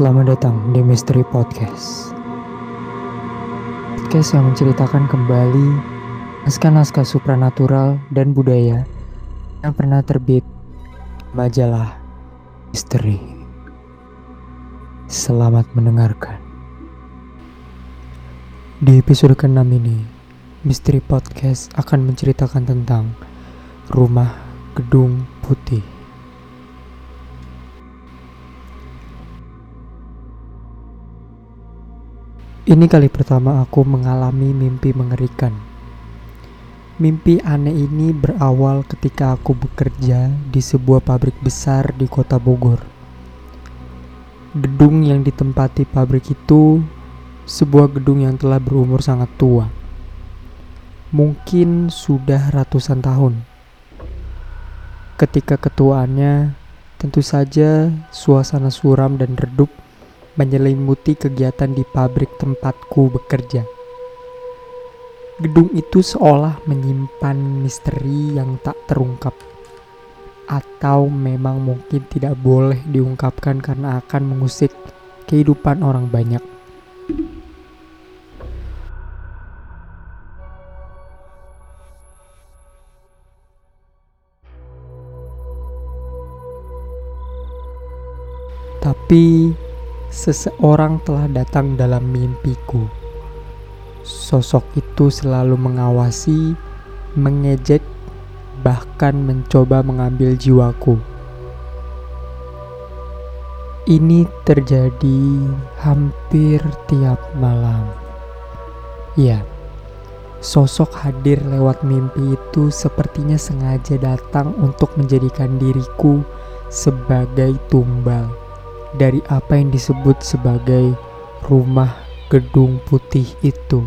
Selamat datang di Mystery Podcast. Podcast yang menceritakan kembali naskah-naskah supranatural dan budaya yang pernah terbit majalah Misteri. Selamat mendengarkan. Di episode ke-6 ini, Misteri Podcast akan menceritakan tentang rumah gedung putih. Ini kali pertama aku mengalami mimpi mengerikan. Mimpi aneh ini berawal ketika aku bekerja di sebuah pabrik besar di kota Bogor. Gedung yang ditempati pabrik itu sebuah gedung yang telah berumur sangat tua. Mungkin sudah ratusan tahun. Ketika ketuaannya, tentu saja suasana suram dan redup menyelimuti kegiatan di pabrik tempatku bekerja. Gedung itu seolah menyimpan misteri yang tak terungkap, atau memang mungkin tidak boleh diungkapkan karena akan mengusik kehidupan orang banyak. Tapi seseorang telah datang dalam mimpiku. Sosok itu selalu mengawasi, mengejek, bahkan mencoba mengambil jiwaku. Ini terjadi hampir tiap malam. Ya, sosok hadir lewat mimpi itu sepertinya sengaja datang untuk menjadikan diriku sebagai tumbal dari apa yang disebut sebagai rumah gedung putih itu.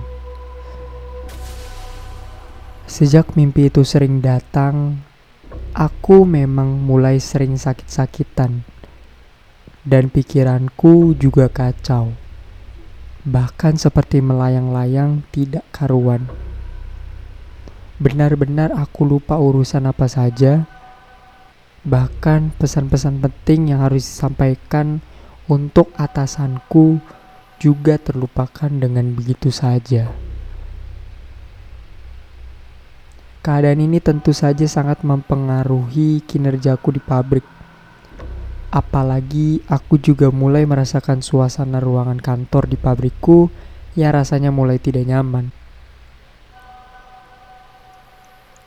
Sejak mimpi itu sering datang, aku memang mulai sering sakit-sakitan, dan pikiranku juga kacau, bahkan seperti melayang-layang tidak karuan. Benar-benar aku lupa urusan apa saja Bahkan pesan-pesan penting yang harus disampaikan untuk atasanku juga terlupakan dengan begitu saja. Keadaan ini tentu saja sangat mempengaruhi kinerjaku di pabrik. Apalagi aku juga mulai merasakan suasana ruangan kantor di pabrikku yang rasanya mulai tidak nyaman.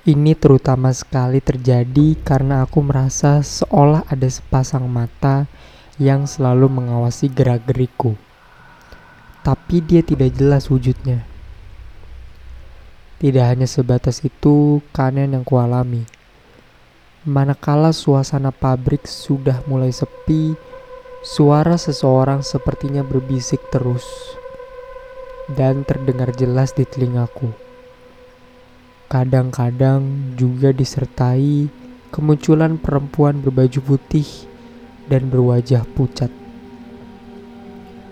Ini terutama sekali terjadi karena aku merasa seolah ada sepasang mata yang selalu mengawasi gerak-geriku. Tapi dia tidak jelas wujudnya. Tidak hanya sebatas itu kanen yang kualami. Manakala suasana pabrik sudah mulai sepi, suara seseorang sepertinya berbisik terus dan terdengar jelas di telingaku kadang-kadang juga disertai kemunculan perempuan berbaju putih dan berwajah pucat.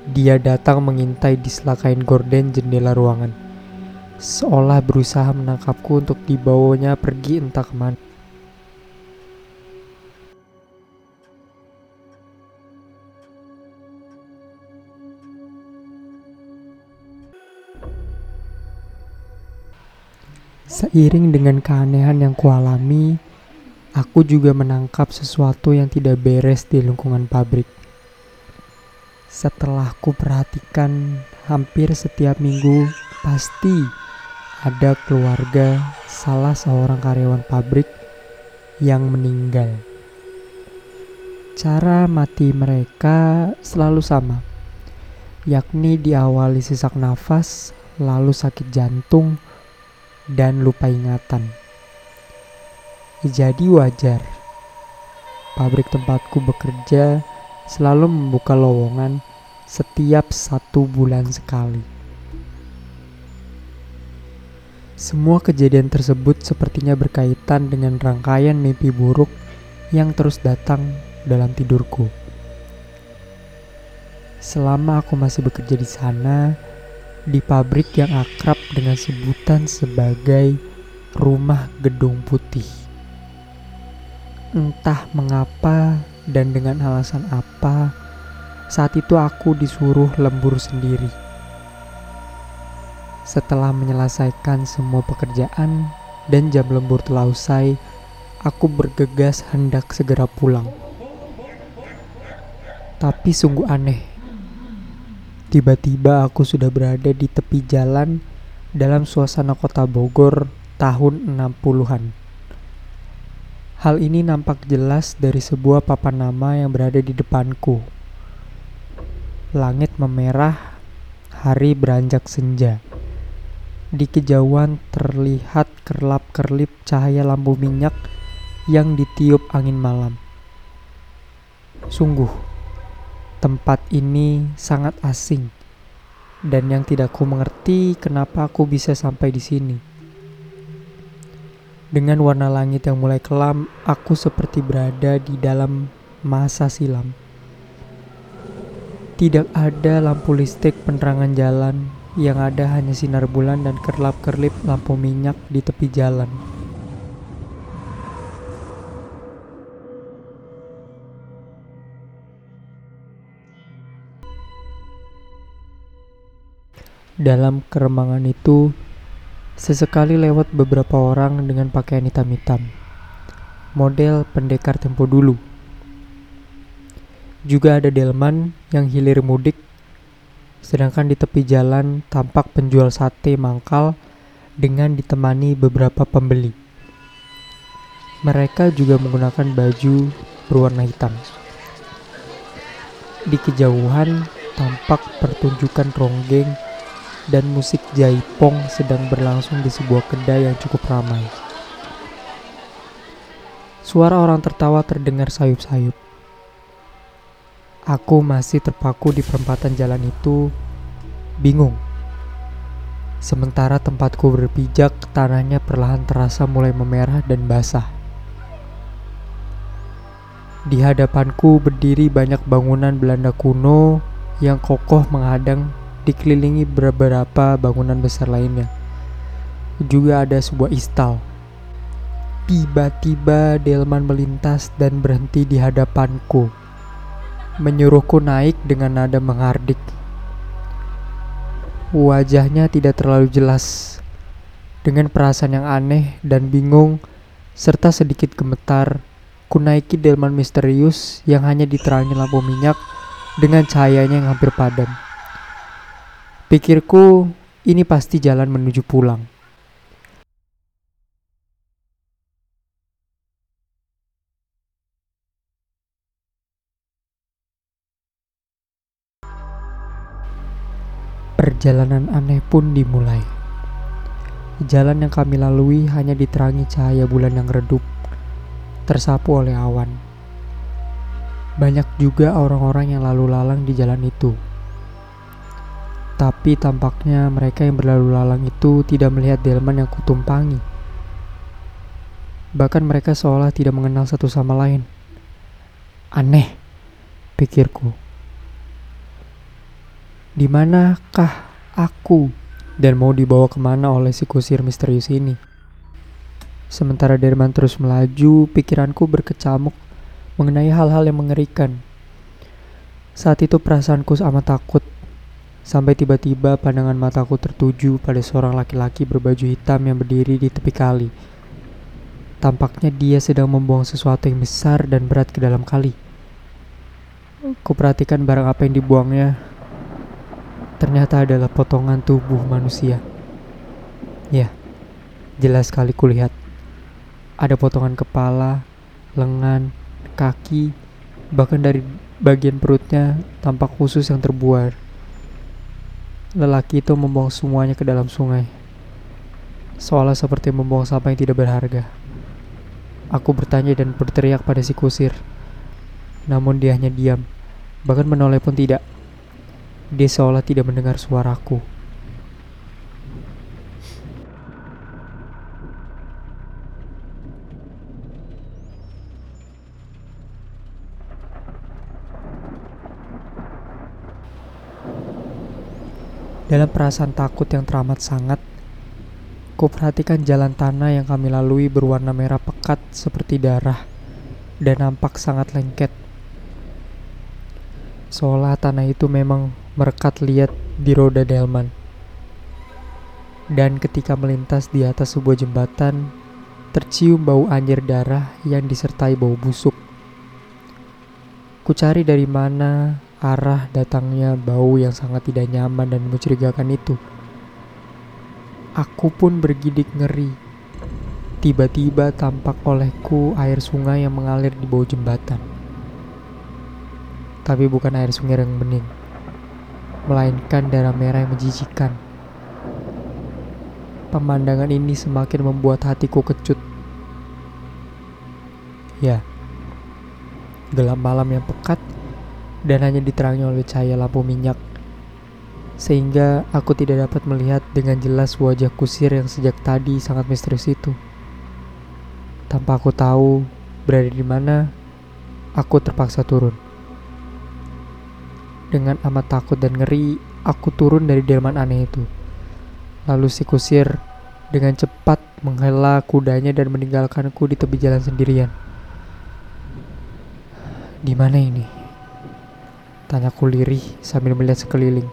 Dia datang mengintai di selakain gorden jendela ruangan, seolah berusaha menangkapku untuk dibawanya pergi entah ke mana. Seiring dengan keanehan yang kualami, aku juga menangkap sesuatu yang tidak beres di lingkungan pabrik. Setelah ku perhatikan hampir setiap minggu, pasti ada keluarga salah seorang karyawan pabrik yang meninggal. Cara mati mereka selalu sama, yakni diawali sesak nafas, lalu sakit jantung, dan lupa ingatan. Jadi wajar. Pabrik tempatku bekerja selalu membuka lowongan setiap satu bulan sekali. Semua kejadian tersebut sepertinya berkaitan dengan rangkaian mimpi buruk yang terus datang dalam tidurku. Selama aku masih bekerja di sana, di pabrik yang akrab dengan sebutan sebagai rumah gedung putih. Entah mengapa dan dengan alasan apa, Saat itu aku disuruh lembur sendiri. Setelah menyelesaikan semua pekerjaan dan jam lembur telah usai, aku bergegas hendak segera pulang. Tapi sungguh aneh. Tiba-tiba aku sudah berada di tepi jalan dalam suasana kota Bogor tahun 60-an. Hal ini nampak jelas dari sebuah papan nama yang berada di depanku. Langit memerah, hari beranjak senja. Di kejauhan terlihat kerlap-kerlip cahaya lampu minyak yang ditiup angin malam. Sungguh, tempat ini sangat asing, dan yang tidak ku mengerti kenapa aku bisa sampai di sini. Dengan warna langit yang mulai kelam, aku seperti berada di dalam masa silam. Tidak ada lampu listrik penerangan jalan, yang ada hanya sinar bulan dan kerlap-kerlip lampu minyak di tepi jalan. Dalam keremangan itu, sesekali lewat beberapa orang dengan pakaian hitam-hitam. Model pendekar tempo dulu. Juga ada delman yang hilir mudik, sedangkan di tepi jalan tampak penjual sate mangkal dengan ditemani beberapa pembeli. Mereka juga menggunakan baju berwarna hitam. Di kejauhan tampak pertunjukan ronggeng dan musik jaipong sedang berlangsung di sebuah kedai yang cukup ramai. Suara orang tertawa terdengar sayup-sayup. Aku masih terpaku di perempatan jalan itu, bingung. Sementara tempatku berpijak, tanahnya perlahan terasa mulai memerah dan basah. Di hadapanku berdiri banyak bangunan Belanda kuno yang kokoh menghadang dikelilingi beberapa bangunan besar lainnya. Juga ada sebuah istal. Tiba-tiba Delman melintas dan berhenti di hadapanku. Menyuruhku naik dengan nada menghardik. Wajahnya tidak terlalu jelas. Dengan perasaan yang aneh dan bingung, serta sedikit gemetar, ku naiki delman misterius yang hanya diterangi lampu minyak dengan cahayanya yang hampir padam. Pikirku, ini pasti jalan menuju pulang. Perjalanan aneh pun dimulai. Jalan yang kami lalui hanya diterangi cahaya bulan yang redup, tersapu oleh awan. Banyak juga orang-orang yang lalu lalang di jalan itu. Tapi tampaknya mereka yang berlalu lalang itu tidak melihat delman yang kutumpangi. Bahkan mereka seolah tidak mengenal satu sama lain. Aneh, pikirku. Di manakah aku dan mau dibawa ke mana oleh si kusir misterius ini? Sementara Derman terus melaju, pikiranku berkecamuk mengenai hal-hal yang mengerikan. Saat itu perasaanku amat takut Sampai tiba-tiba pandangan mataku tertuju pada seorang laki-laki berbaju hitam yang berdiri di tepi kali. Tampaknya dia sedang membuang sesuatu yang besar dan berat ke dalam kali. Kuperhatikan barang apa yang dibuangnya. Ternyata adalah potongan tubuh manusia. Ya, jelas sekali kulihat. Ada potongan kepala, lengan, kaki, bahkan dari bagian perutnya tampak khusus yang terbuar Lelaki itu membuang semuanya ke dalam sungai. Seolah seperti membuang sampah yang tidak berharga. Aku bertanya dan berteriak pada si kusir. Namun dia hanya diam, bahkan menoleh pun tidak. Dia seolah tidak mendengar suaraku. Dalam perasaan takut yang teramat sangat, ku perhatikan jalan tanah yang kami lalui berwarna merah pekat seperti darah dan nampak sangat lengket. Seolah tanah itu memang merekat liat di roda delman. Dan ketika melintas di atas sebuah jembatan, tercium bau anjir darah yang disertai bau busuk. Kucari dari mana arah datangnya bau yang sangat tidak nyaman dan mencurigakan itu. Aku pun bergidik ngeri. Tiba-tiba tampak olehku air sungai yang mengalir di bawah jembatan. Tapi bukan air sungai yang bening, melainkan darah merah yang menjijikan. Pemandangan ini semakin membuat hatiku kecut. Ya, gelap malam yang pekat dan hanya diterangi oleh cahaya lampu minyak sehingga aku tidak dapat melihat dengan jelas wajah kusir yang sejak tadi sangat misterius itu. Tanpa aku tahu berada di mana, aku terpaksa turun. Dengan amat takut dan ngeri, aku turun dari delman aneh itu. Lalu si kusir dengan cepat menghela kudanya dan meninggalkanku di tepi jalan sendirian. Di mana ini? Tanyaku lirih sambil melihat sekeliling.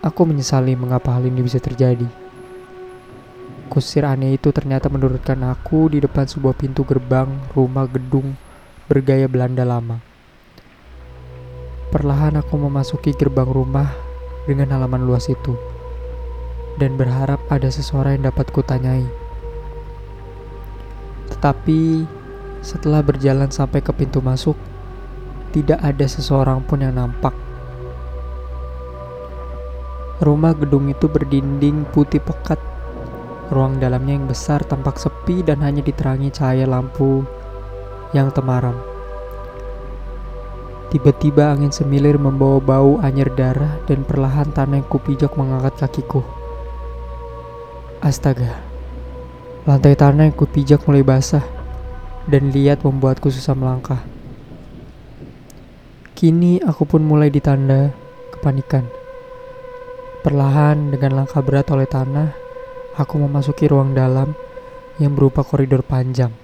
Aku menyesali mengapa hal ini bisa terjadi. Kusir aneh itu ternyata menurutkan aku di depan sebuah pintu gerbang rumah gedung bergaya Belanda lama. Perlahan aku memasuki gerbang rumah dengan halaman luas itu dan berharap ada seseorang yang dapat kutanyai. Tetapi setelah berjalan sampai ke pintu masuk, tidak ada seseorang pun yang nampak. Rumah gedung itu berdinding putih pekat. Ruang dalamnya yang besar tampak sepi dan hanya diterangi cahaya lampu yang temaram. Tiba-tiba angin semilir membawa bau anyir darah dan perlahan tanah yang kupijak mengangkat kakiku. Astaga, lantai tanah yang kupijak mulai basah dan lihat membuatku susah melangkah. Kini aku pun mulai ditanda kepanikan. Perlahan dengan langkah berat oleh tanah, aku memasuki ruang dalam yang berupa koridor panjang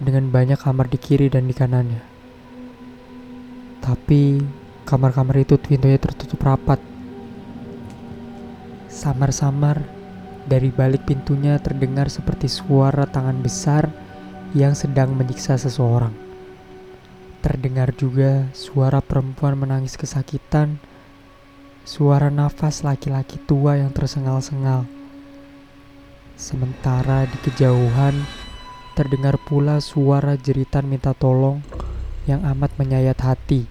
dengan banyak kamar di kiri dan di kanannya. Tapi kamar-kamar itu pintunya tertutup rapat. Samar-samar dari balik pintunya terdengar seperti suara tangan besar yang sedang menyiksa seseorang. Terdengar juga suara perempuan menangis kesakitan suara nafas laki-laki tua yang tersengal-sengal. Sementara di kejauhan terdengar pula suara jeritan minta tolong yang amat menyayat hati,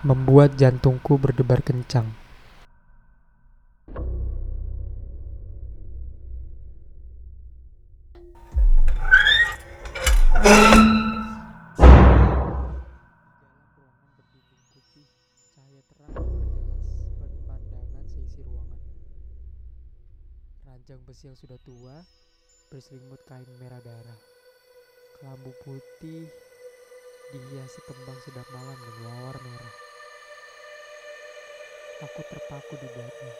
membuat jantungku berdebar kencang. Besi yang sudah tua berselimut kain merah darah. Kelambu putih dihiasi kembang sedap malam dan lawar merah. Aku terpaku di buatnya.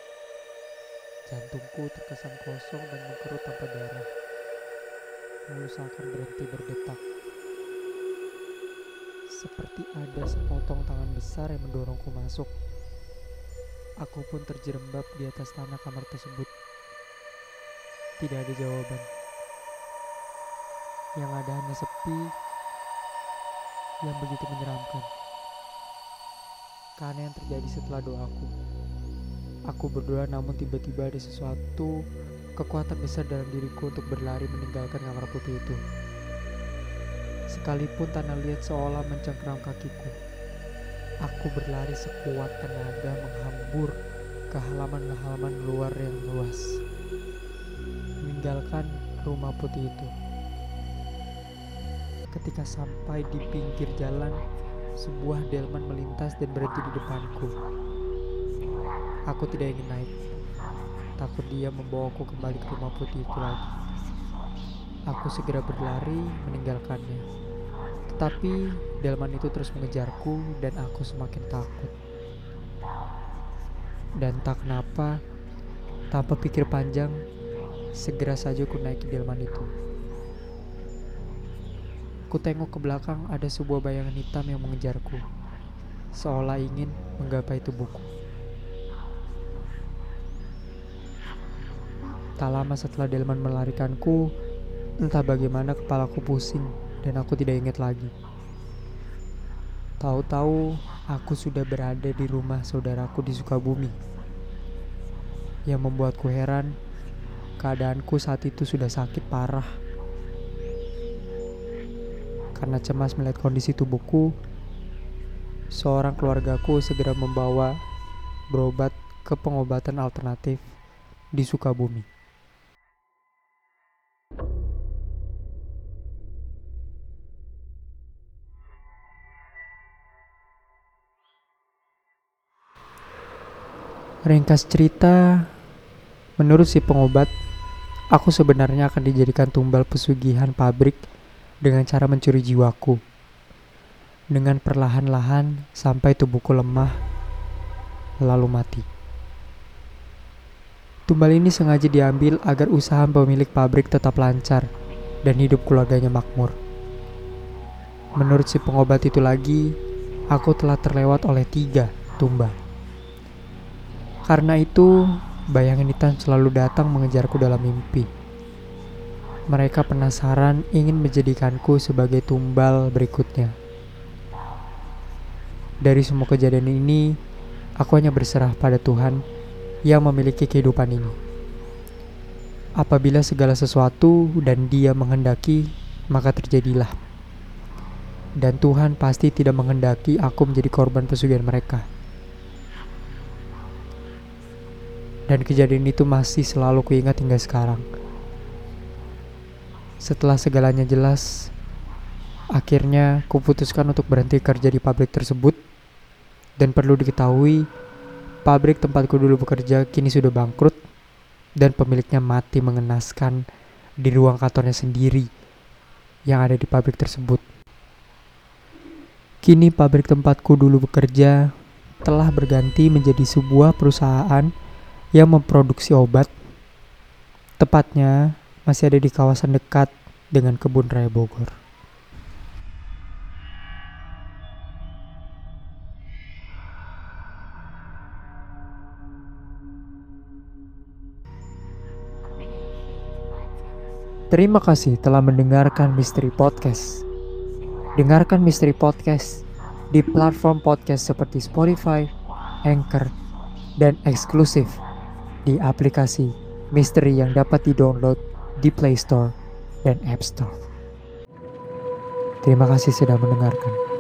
Jantungku terkesan kosong dan mengkerut tanpa darah. Lalu seakan berhenti berdetak. Seperti ada sepotong tangan besar yang mendorongku masuk. Aku pun terjerembab di atas tanah kamar tersebut. Tidak ada jawaban. Yang ada hanya sepi yang begitu menyeramkan. Karena yang terjadi setelah doaku. Aku berdoa namun tiba-tiba ada sesuatu kekuatan besar dalam diriku untuk berlari meninggalkan kamar putih itu. Sekalipun tanah liat seolah mencengkeram kakiku. Aku berlari sekuat tenaga menghambur ke halaman-halaman luar yang luas meninggalkan rumah putih itu. Ketika sampai di pinggir jalan, sebuah delman melintas dan berhenti di depanku. Aku tidak ingin naik. Takut dia membawaku kembali ke rumah putih itu lagi. Aku segera berlari meninggalkannya. Tetapi delman itu terus mengejarku dan aku semakin takut. Dan tak kenapa, Tanpa pikir panjang, segera saja ku naiki delman itu. Ku tengok ke belakang ada sebuah bayangan hitam yang mengejarku, seolah ingin menggapai tubuhku. Tak lama setelah delman melarikanku, entah bagaimana kepalaku pusing dan aku tidak ingat lagi. Tahu-tahu aku sudah berada di rumah saudaraku di Sukabumi yang membuatku heran, keadaanku saat itu sudah sakit parah. Karena cemas melihat kondisi tubuhku, seorang keluargaku segera membawa berobat ke pengobatan alternatif di Sukabumi. Ringkas cerita, Menurut si pengobat, aku sebenarnya akan dijadikan tumbal pesugihan pabrik dengan cara mencuri jiwaku. Dengan perlahan-lahan sampai tubuhku lemah, lalu mati. Tumbal ini sengaja diambil agar usaha pemilik pabrik tetap lancar dan hidup keluarganya makmur. Menurut si pengobat itu lagi, aku telah terlewat oleh tiga tumbal. Karena itu, Bayangan hitam selalu datang mengejarku dalam mimpi. Mereka penasaran ingin menjadikanku sebagai tumbal berikutnya. Dari semua kejadian ini, aku hanya berserah pada Tuhan yang memiliki kehidupan ini. Apabila segala sesuatu dan Dia menghendaki, maka terjadilah. Dan Tuhan pasti tidak menghendaki aku menjadi korban pesugihan mereka. Dan kejadian itu masih selalu kuingat hingga sekarang. Setelah segalanya jelas, akhirnya kuputuskan untuk berhenti kerja di pabrik tersebut. Dan perlu diketahui, pabrik tempatku dulu bekerja kini sudah bangkrut dan pemiliknya mati mengenaskan di ruang kantornya sendiri yang ada di pabrik tersebut. Kini pabrik tempatku dulu bekerja telah berganti menjadi sebuah perusahaan yang memproduksi obat. Tepatnya masih ada di kawasan dekat dengan kebun raya Bogor. Terima kasih telah mendengarkan Misteri Podcast. Dengarkan Misteri Podcast di platform podcast seperti Spotify, Anchor, dan eksklusif di aplikasi Misteri yang dapat di-download di Play Store dan App Store. Terima kasih sudah mendengarkan.